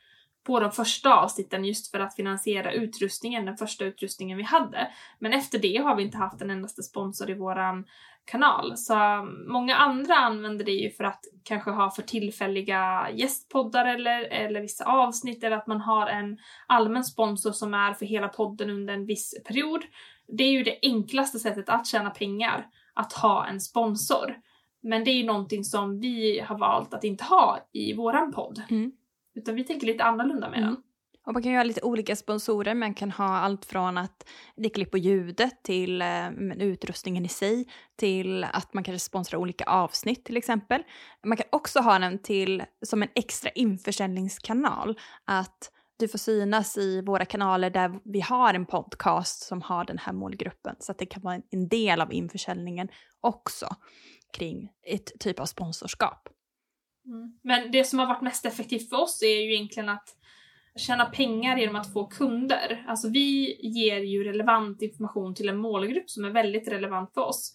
på de första avsnitten just för att finansiera utrustningen, den första utrustningen vi hade. Men efter det har vi inte haft en endaste sponsor i våran kanal. Så mm, många andra använder det ju för att kanske ha för tillfälliga gästpoddar eller, eller vissa avsnitt eller att man har en allmän sponsor som är för hela podden under en viss period. Det är ju det enklaste sättet att tjäna pengar, att ha en sponsor. Men det är ju någonting som vi har valt att inte ha i våran podd. Mm. Utan vi tänker lite annorlunda med mm. den. Och man kan ju ha lite olika sponsorer, man kan ha allt från att det klipper ljudet till eh, utrustningen i sig, till att man kanske sponsrar olika avsnitt till exempel. Man kan också ha den till som en extra införsäljningskanal, att du får synas i våra kanaler där vi har en podcast som har den här målgruppen, så att det kan vara en del av införsäljningen också kring ett typ av sponsorskap. Mm. Men det som har varit mest effektivt för oss är ju egentligen att tjäna pengar genom att få kunder. Alltså vi ger ju relevant information till en målgrupp som är väldigt relevant för oss.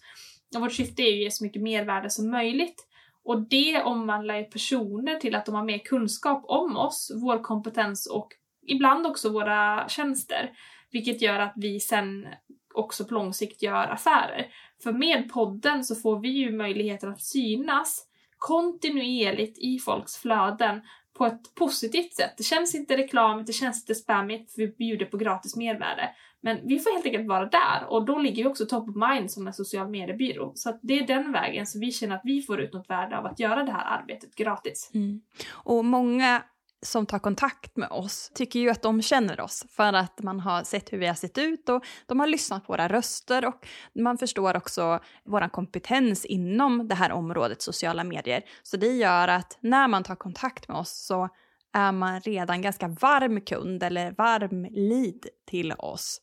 Och vårt syfte är ju att ge så mycket mervärde som möjligt. Och det omvandlar ju personer till att de har mer kunskap om oss, vår kompetens och ibland också våra tjänster. Vilket gör att vi sen också på lång sikt gör affärer. För med podden så får vi ju möjligheten att synas kontinuerligt i folks flöden på ett positivt sätt. Det känns inte reklamigt, det känns inte spammigt för vi bjuder på gratis mervärde. Men vi får helt enkelt vara där och då ligger vi också top of mind som en social mediebyrå. Så det är den vägen som vi känner att vi får ut något värde av att göra det här arbetet gratis. Mm. Och många som tar kontakt med oss tycker ju att de känner oss för att man har sett hur vi har sett ut och de har lyssnat på våra röster och man förstår också vår kompetens inom det här området sociala medier. Så det gör att när man tar kontakt med oss så är man redan ganska varm kund eller varm lead till oss.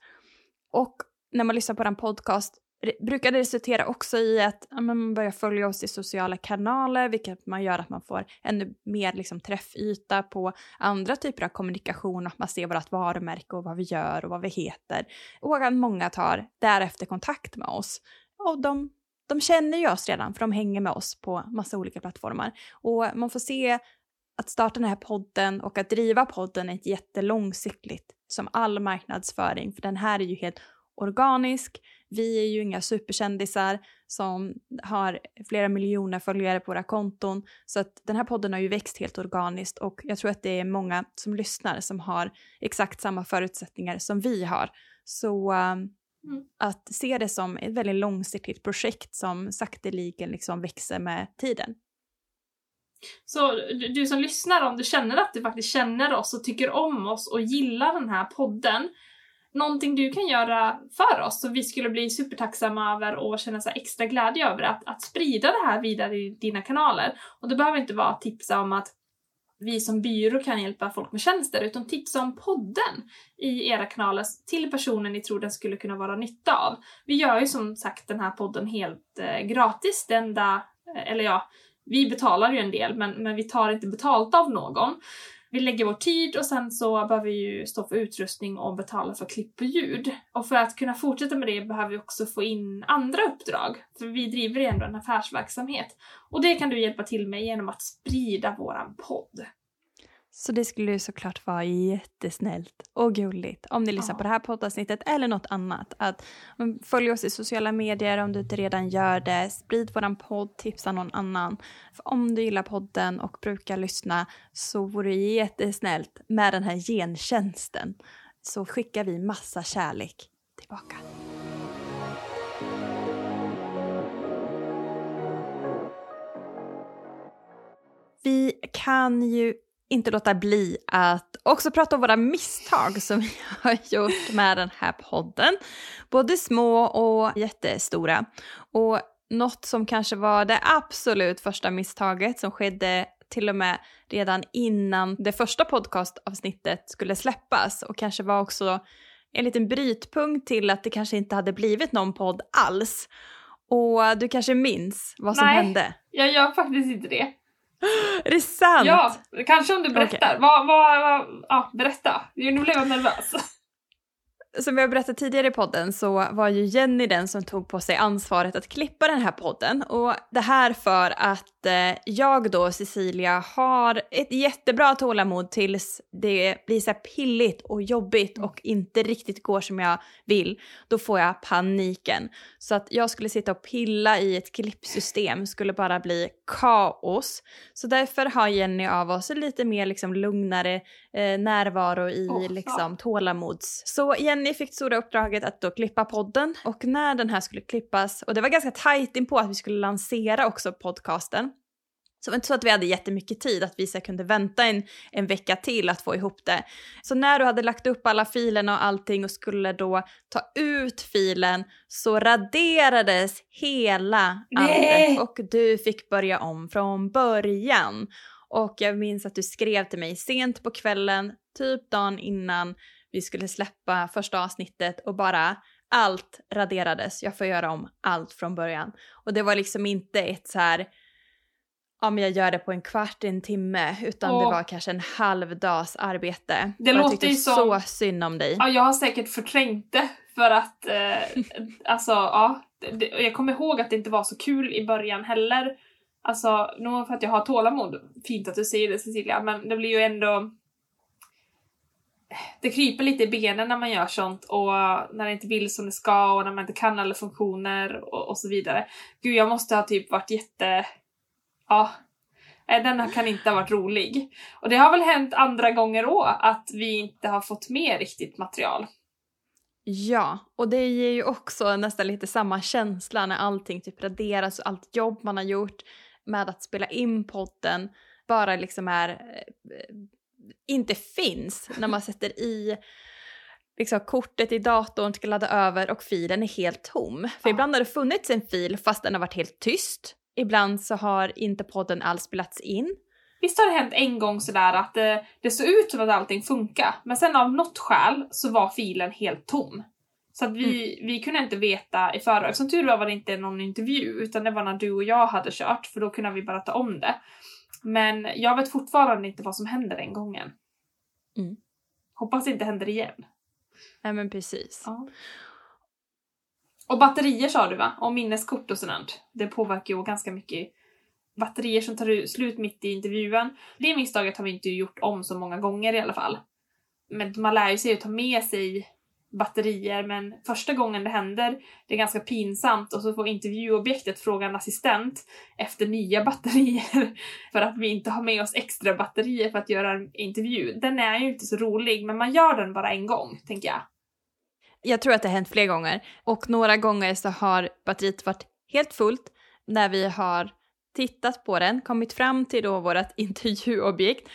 Och när man lyssnar på den podcast brukar det resultera också i att ja, man börjar följa oss i sociala kanaler, vilket man gör att man får ännu mer liksom, träffyta på andra typer av kommunikation, att man ser vårt varumärke och vad vi gör och vad vi heter. Och att många tar därefter kontakt med oss. Och de, de känner ju oss redan, för de hänger med oss på massa olika plattformar. Och man får se att starta den här podden och att driva podden är ett jättelångsiktigt, som all marknadsföring, för den här är ju helt organisk. Vi är ju inga superkändisar som har flera miljoner följare på våra konton. Så att den här podden har ju växt helt organiskt och jag tror att det är många som lyssnar som har exakt samma förutsättningar som vi har. Så um, mm. att se det som ett väldigt långsiktigt projekt som sakteligen liksom växer med tiden. Så du som lyssnar, om du känner att du faktiskt känner oss och tycker om oss och gillar den här podden, någonting du kan göra för oss som vi skulle bli supertacksamma över och känna så extra glädje över att, att sprida det här vidare i dina kanaler. Och det behöver inte vara att tipsa om att vi som byrå kan hjälpa folk med tjänster utan tipsa om podden i era kanaler till personer ni tror den skulle kunna vara nytta av. Vi gör ju som sagt den här podden helt eh, gratis. Det enda, eh, eller ja, vi betalar ju en del men, men vi tar inte betalt av någon. vi lägger vår tid och sen så behöver vi ju stå för utrustning och betala för klipp och ljud. Och för att kunna fortsätta med det behöver vi också få in andra uppdrag. För vi driver ju ändå en affärsverksamhet. Och det kan du hjälpa till med genom att sprida våran podd. Så det skulle ju såklart vara jättesnällt och gulligt om ni lyssnar ja. på det här poddavsnittet eller något annat. Att följ oss i sociala medier om du inte redan gör det. Sprid våran podd, tipsa någon annan. För om du gillar podden och brukar lyssna så vore det jättesnällt med den här gentjänsten. Så skickar vi massa kärlek tillbaka. Vi kan ju inte låta bli att också prata om våra misstag som vi har gjort med den här podden. Både små och jättestora. Och något som kanske var det absolut första misstaget som skedde till och med redan innan det första podcastavsnittet skulle släppas och kanske var också en liten brytpunkt till att det kanske inte hade blivit någon podd alls. Och du kanske minns vad som Nej, hände? Nej, jag gör faktiskt inte det. Är det sant? Ja, kanske om du berättar. Okay. Vad, vad, vad, ja, berätta. Nu blev jag nervös. Som vi har berättat tidigare i podden så var ju Jenny den som tog på sig ansvaret att klippa den här podden. Och det här för att eh, jag då, Cecilia, har ett jättebra tålamod tills det blir så här pilligt och jobbigt och inte riktigt går som jag vill. Då får jag paniken. Så att jag skulle sitta och pilla i ett klippsystem skulle bara bli kaos. Så därför har Jenny av oss lite mer liksom lugnare eh, närvaro i oh, liksom tålamods. Så Jenny fick stora uppdraget att då klippa podden och när den här skulle klippas och det var ganska tajt in på att vi skulle lansera också podcasten så det var inte så att vi hade jättemycket tid, att vi så kunde vänta en, en vecka till att få ihop det. Så när du hade lagt upp alla filerna och allting och skulle då ta ut filen så raderades hela allt och du fick börja om från början. Och jag minns att du skrev till mig sent på kvällen, typ dagen innan vi skulle släppa första avsnittet och bara allt raderades. Jag får göra om allt från början. Och det var liksom inte ett så här ja men jag gör det på en kvart, en timme, utan och, det var kanske en halv dags arbete. Det låter jag tyckte som, så synd om dig. Ja, jag har säkert förträngt det för att, eh, alltså ja, det, jag kommer ihåg att det inte var så kul i början heller. Alltså, nog för att jag har tålamod, fint att du säger det Cecilia, men det blir ju ändå det kryper lite i benen när man gör sånt och när det inte vill som det ska och när man inte kan alla funktioner och, och så vidare. Gud, jag måste ha typ varit jätte ja, eh, den kan inte ha varit rolig. Och det har väl hänt andra gånger då att vi inte har fått med riktigt material. Ja, och det ger ju också nästan lite samma känsla när allting typ raderas och allt jobb man har gjort med att spela in podden bara liksom är eh, inte finns när man sätter i liksom, kortet i datorn ska ladda över och filen är helt tom. För ja. ibland har det funnits en fil fast den har varit helt tyst ibland så har inte podden alls spelats in. Visst har det hänt en gång sådär att det, det såg ut som att allting funkar, men sen av något skäl så var filen helt tom. Så att vi, mm. vi kunde inte veta i förväg. Som tur var var det inte någon intervju utan det var när du och jag hade kört för då kunde vi bara ta om det. Men jag vet fortfarande inte vad som hände den gången. Mm. Hoppas det inte händer igen. Nej men precis. Ja. Och batterier sa du va? Och minneskort och sånt. Det påverkar ju ganska mycket. Batterier som tar slut mitt i intervjun. Det misstaget har vi inte gjort om så många gånger i alla fall. Men man lär ju sig att ta med sig batterier men första gången det händer, det är ganska pinsamt och så får intervjuobjektet fråga en assistent efter nya batterier för att vi inte har med oss extra batterier för att göra en intervju. Den är ju inte så rolig men man gör den bara en gång, tänker jag. Jag tror att det har hänt fler gånger. Och några gånger så har batteriet varit helt fullt när vi har tittat på den, kommit fram till då vårt intervjuobjekt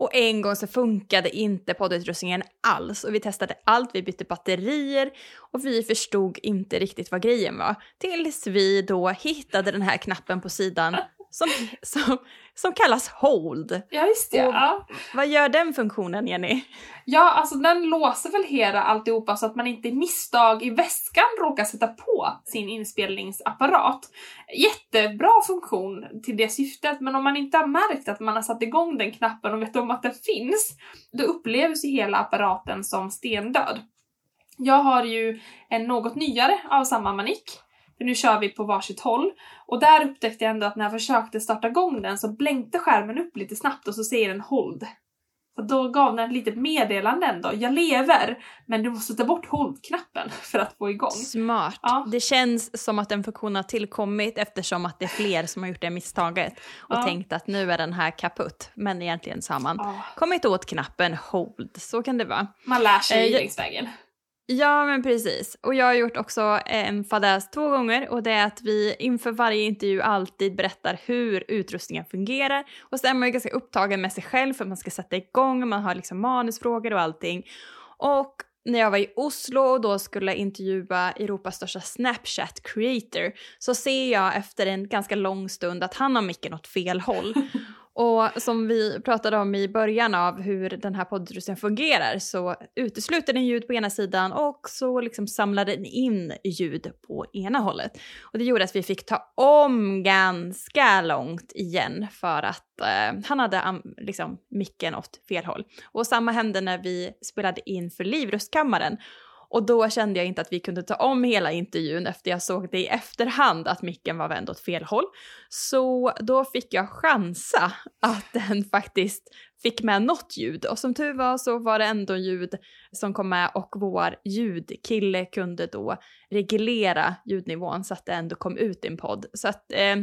och en gång så funkade inte poddutrustningen alls och vi testade allt, vi bytte batterier och vi förstod inte riktigt vad grejen var. Tills vi då hittade den här knappen på sidan som, som, som kallas Hold. Ja, just det. Ja. Vad gör den funktionen, Jenny? ja, alltså den låser väl hela alltihopa så att man inte i misstag i väskan råkar sätta på sin inspelningsapparat. Jättebra funktion till det syftet, men om man inte har märkt att man har satt igång den knappen och vet om att den finns, då upplevs ju hela apparaten som stendöd. Jag har ju en något nyare av samma manik. För nu kör vi på varsitt håll. Och där upptäckte jag ändå att när jag försökte starta igång den så blänkte skärmen upp lite snabbt och så säger den hold. Och då gav den ett litet meddelande ändå. Jag lever, men du måste ta bort hold-knappen för att få igång. Smart. Ja. Det känns som att den funktionen har tillkommit eftersom att det är fler som har gjort det misstaget och Ja. tänkt att nu är den här kaputt. Men egentligen så har man Ja, kommit åt knappen Hold. Så kan det vara. man lär sig Eh, jag- längs vägen. Ja, men precis. Och jag har gjort också eh, en fadäs två gånger och det är att vi inför varje intervju alltid berättar hur utrustningen fungerar. Och sen är man ju ganska upptagen med sig själv för att man ska sätta igång, man har liksom manusfrågor och allting. Och när jag var i Oslo och då skulle intervjua Europas största Snapchat creator så ser jag efter en ganska lång stund att han har micken åt fel håll. Och som vi pratade om i början av hur den här poddutrustningen fungerar så utesluter den ljud på ena sidan och så liksom samlar den in ljud på ena hållet. Och det gjorde att vi fick ta om ganska långt igen för att eh, han hade liksom micken åt fel håll. Och samma hände när vi spelade in för Livrustkammaren. Och då kände jag inte att vi kunde ta om hela intervjun efter jag såg det i efterhand att micken var vänd åt fel håll. Så då fick jag chansa att den faktiskt fick med något ljud. Och som tur var så var det ändå ljud som kom med och vår ljudkille kunde då reglera ljudnivån så att det ändå kom ut i en podd. Så att eh,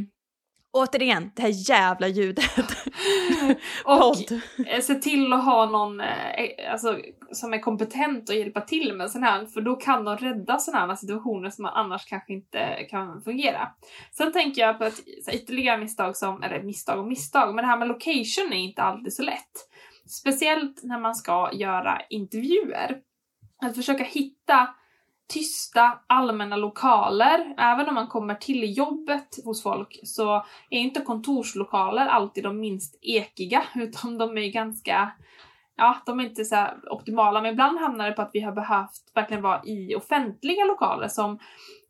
återigen, det här jävla ljudet. Och eh, se till att ha någon eh, alltså, som är kompetent att hjälpa till med sån här, för då kan de rädda sådana här situationer som man annars kanske inte kan fungera. Sen tänker jag på ett så här, ytterligare misstag som, eller misstag och misstag, men det här med location är inte alltid så lätt. Speciellt när man ska göra intervjuer. Att försöka hitta tysta allmänna lokaler, även om man kommer till jobbet hos folk så är inte kontorslokaler alltid de minst ekiga, utan de är ganska Ja, de är inte så här optimala, men ibland hamnar det på att vi har behövt verkligen vara i offentliga lokaler som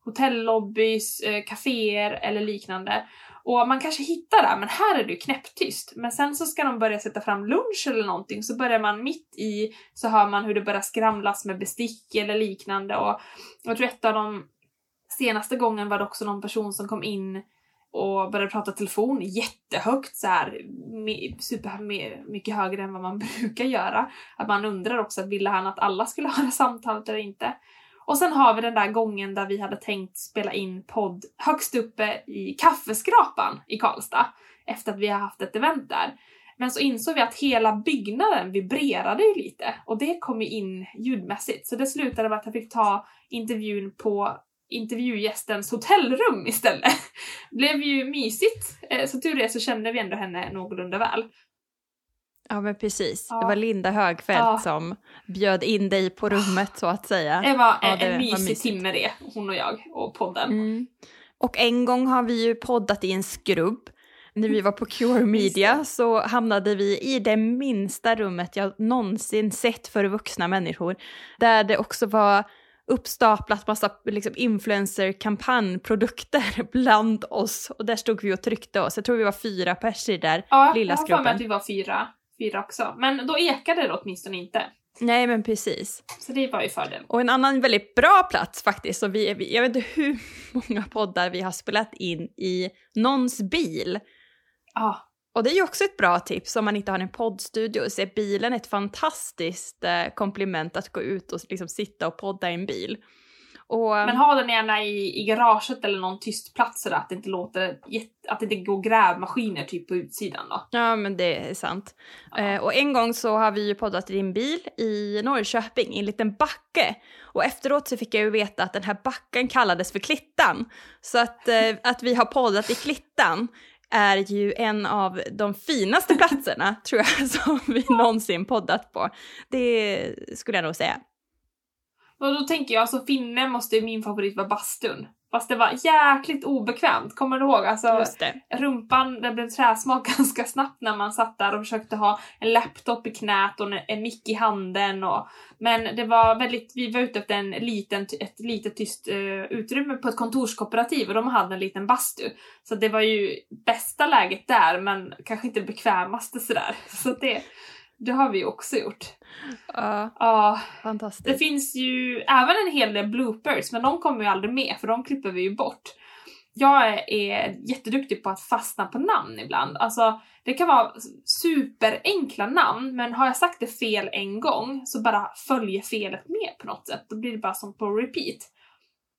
hotellobbys, eh, kaféer eller liknande. Och man kanske hittar där, men här är det ju knäpptyst. Men sen så ska de börja sätta fram lunch eller någonting, så börjar man mitt i, så hör man hur det börjar skramlas med bestick eller liknande. Och jag tror ett av de senaste gången var det också någon person som kom in och började prata telefon jättehögt så här, super, mycket högre än vad man brukar göra. Att man undrar också, ville han att alla skulle höra samtalet eller inte? Och sen har vi den där gången där vi hade tänkt spela in podd högst uppe i kaffeskrapan i Karlstad efter att vi har haft ett event där. Men så insåg vi att hela byggnaden vibrerade ju lite och det kom ju in ljudmässigt. Så det slutade med att jag fick ta intervjun på intervjugästens hotellrum istället. Det blev ju mysigt. Eh, så tur är så kände vi ändå henne någorlunda väl. Ja men precis, Ja. det var Linda Högfeldt Ja. som bjöd in dig på rummet så att säga. Det var Ja, en, det en mysig timme det, hon och jag och podden. Mm. Och en gång har vi ju poddat i en skrubb. När vi var på Cure Media så hamnade vi i det minsta rummet jag någonsin sett för vuxna människor. Där det också var uppstaplat massa liksom, influencer-kampanjprodukter bland oss. Och där stod vi och tryckte oss. Jag tror vi var fyra pers i där Ja, lilla jag har för mig skrubben. att vi var fyra, fyra också. Men då ekade det åtminstone inte. Nej men precis. Så det var ju fördel. Och en annan väldigt bra plats faktiskt, och vi, vi- jag vet inte hur många poddar vi har spelat in i någons bil. Ja, Och det är ju också ett bra tips om man inte har en poddstudio, så är bilen ett fantastiskt eh, komplement att gå ut och liksom sitta och podda i en bil. Och, men ha den gärna i, i garaget eller någon tyst plats så att det inte låter att det inte går grävmaskiner typ på utsidan då. Ja, men det är sant. Ja. Eh, och en gång så har vi ju poddat i din bil i Norrköping, i en liten backe. Och efteråt så fick jag ju veta att den här backen kallades för Klittan. Så att, eh, att vi har poddat i Klittan är ju en av de finaste platserna, tror jag, som vi någonsin poddat på. Det skulle jag nog säga. Och då tänker jag, alltså finne måste min favorit vara bastun. Fast det var jäkligt obekvämt, kommer du ihåg? Alltså, rumpan, det blev träsmak ganska snabbt när man satt där och försökte ha en laptop i knät och en mick i handen. Och, men det var väldigt, vi var ute efter en liten, ett litet tyst uh, utrymme på ett kontorskooperativ och de hade en liten bastu. Så det var ju bästa läget där men kanske inte det bekvämaste sådär. Så det, det har vi också gjort. Ja, uh, fantastiskt. Det finns ju även en hel del bloopers, men de kommer ju aldrig med för de klipper vi ju bort. Jag är, jätteduktig på att fastna på namn ibland. Alltså, det kan vara superenkla namn, men har jag sagt det fel en gång så bara följer felet med på något sätt. Då blir det bara som på repeat.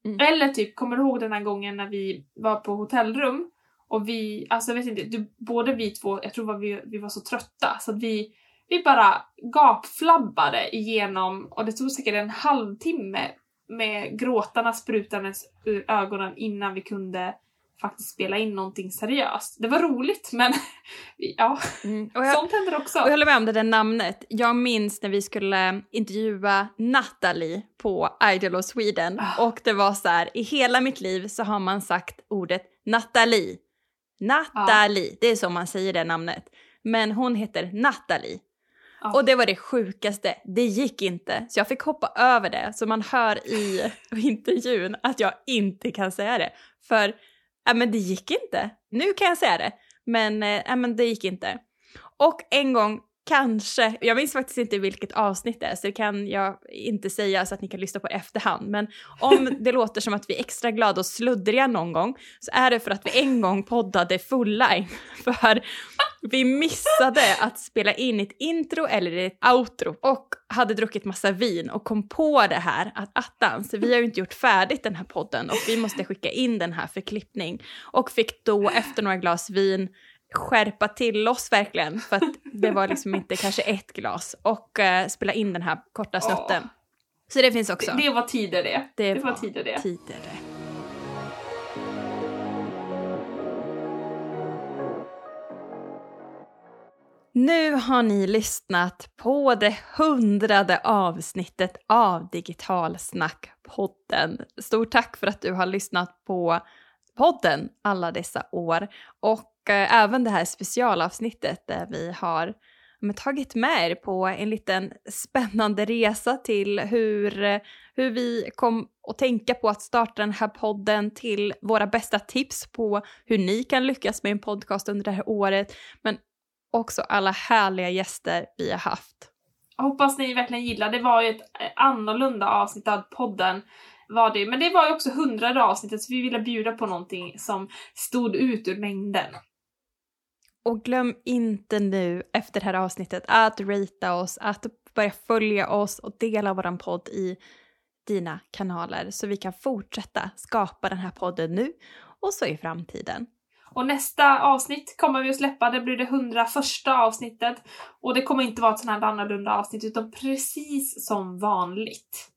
Mm. Eller typ, kommer du ihåg den här gången när vi var på hotellrum och vi, alltså jag vet inte, du, både vi två, jag tror var vi, vi var så trötta så att vi vi bara gapflabbade igenom, och det tog säkert en halvtimme med gråtarna sprutandes ur ögonen innan vi kunde faktiskt spela in någonting seriöst. Det var roligt men ja, mm. jag, sånt händer också. Och jag håller med om det där namnet. Jag minns när vi skulle intervjua Natalie på Idol of Sweden oh. och det var så här, i hela mitt liv så har man sagt ordet Natalie. Natalie, oh. det är så man säger det namnet. Men hon heter Natalie. Ja. Och det var det sjukaste, det gick inte. Så jag fick hoppa över det, så man hör i intervjun att jag inte kan säga det. För, ja men det gick inte. Nu kan jag säga det, men, ja, men det gick inte. Och en gång kanske, jag minns faktiskt inte vilket avsnitt det är så det kan jag inte säga så att ni kan lyssna på efterhand. Men om det låter som att vi är extra glada och sluddriga någon gång så är det för att vi en gång poddade full-line. För vi missade att spela in ett intro eller ett outro och hade druckit massa vin och kom på det här att attans, vi har ju inte gjort färdigt den här podden och vi måste skicka in den här för klippning. Och fick då efter några glas vin skärpa till oss verkligen för att det var liksom inte kanske ett glas och uh, spela in den här korta snutten. Oh. Så det finns också. Det, det var tider det. Det, det var, var tider det. Tider det. Nu har ni lyssnat på det hundrade avsnittet av Digitalsnack-podden. Stort tack för att du har lyssnat på podden alla dessa år och eh, även det här specialavsnittet där vi har men, tagit med er på en liten spännande resa till hur, hur vi kom att tänka på att starta den här podden till våra bästa tips på hur ni kan lyckas med en podcast under det här året, men också alla härliga gäster vi har haft. Jag hoppas ni verkligen gillar. Det var ju ett eh, annorlunda avsnitt av podden. Var det. Men det var ju också hundrade avsnittet så vi ville bjuda på någonting som stod ut ur mängden. Och glöm inte nu efter det här avsnittet att ratea oss, att börja följa oss och dela våran podd i dina kanaler så vi kan fortsätta skapa den här podden nu och så i framtiden. Och nästa avsnitt kommer vi att släppa, det blir det 101 avsnittet. Och det kommer inte vara ett sånt här annorlunda avsnitt utan precis som vanligt.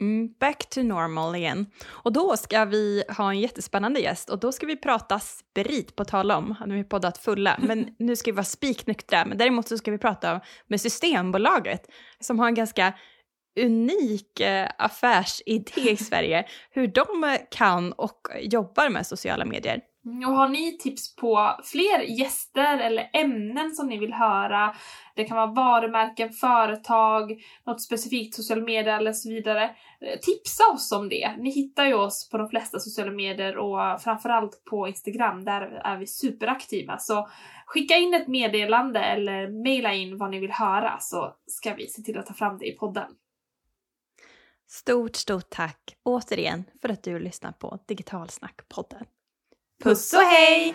Mm, back to normal igen. Och då ska vi ha en jättespännande gäst och då ska vi prata sprit på tal om, nu har vi poddat fulla, men nu ska vi vara spiknyktra. Men däremot så ska vi prata med Systembolaget som har en ganska unik eh, affärsidé i Sverige, hur de kan och jobbar med sociala medier. Mm, och har ni tips på fler gäster eller ämnen som ni vill höra, det kan vara varumärken, företag, något specifikt sociala medier eller så vidare. Eh, tipsa oss om det. Ni hittar ju oss på de flesta sociala medier och framförallt på Instagram, där är vi superaktiva. Så skicka in ett meddelande eller mejla in vad ni vill höra så ska vi se till att ta fram det i podden. Stort, stort tack återigen för att du lyssnar på Digitalsnack-podden. Puss och hej!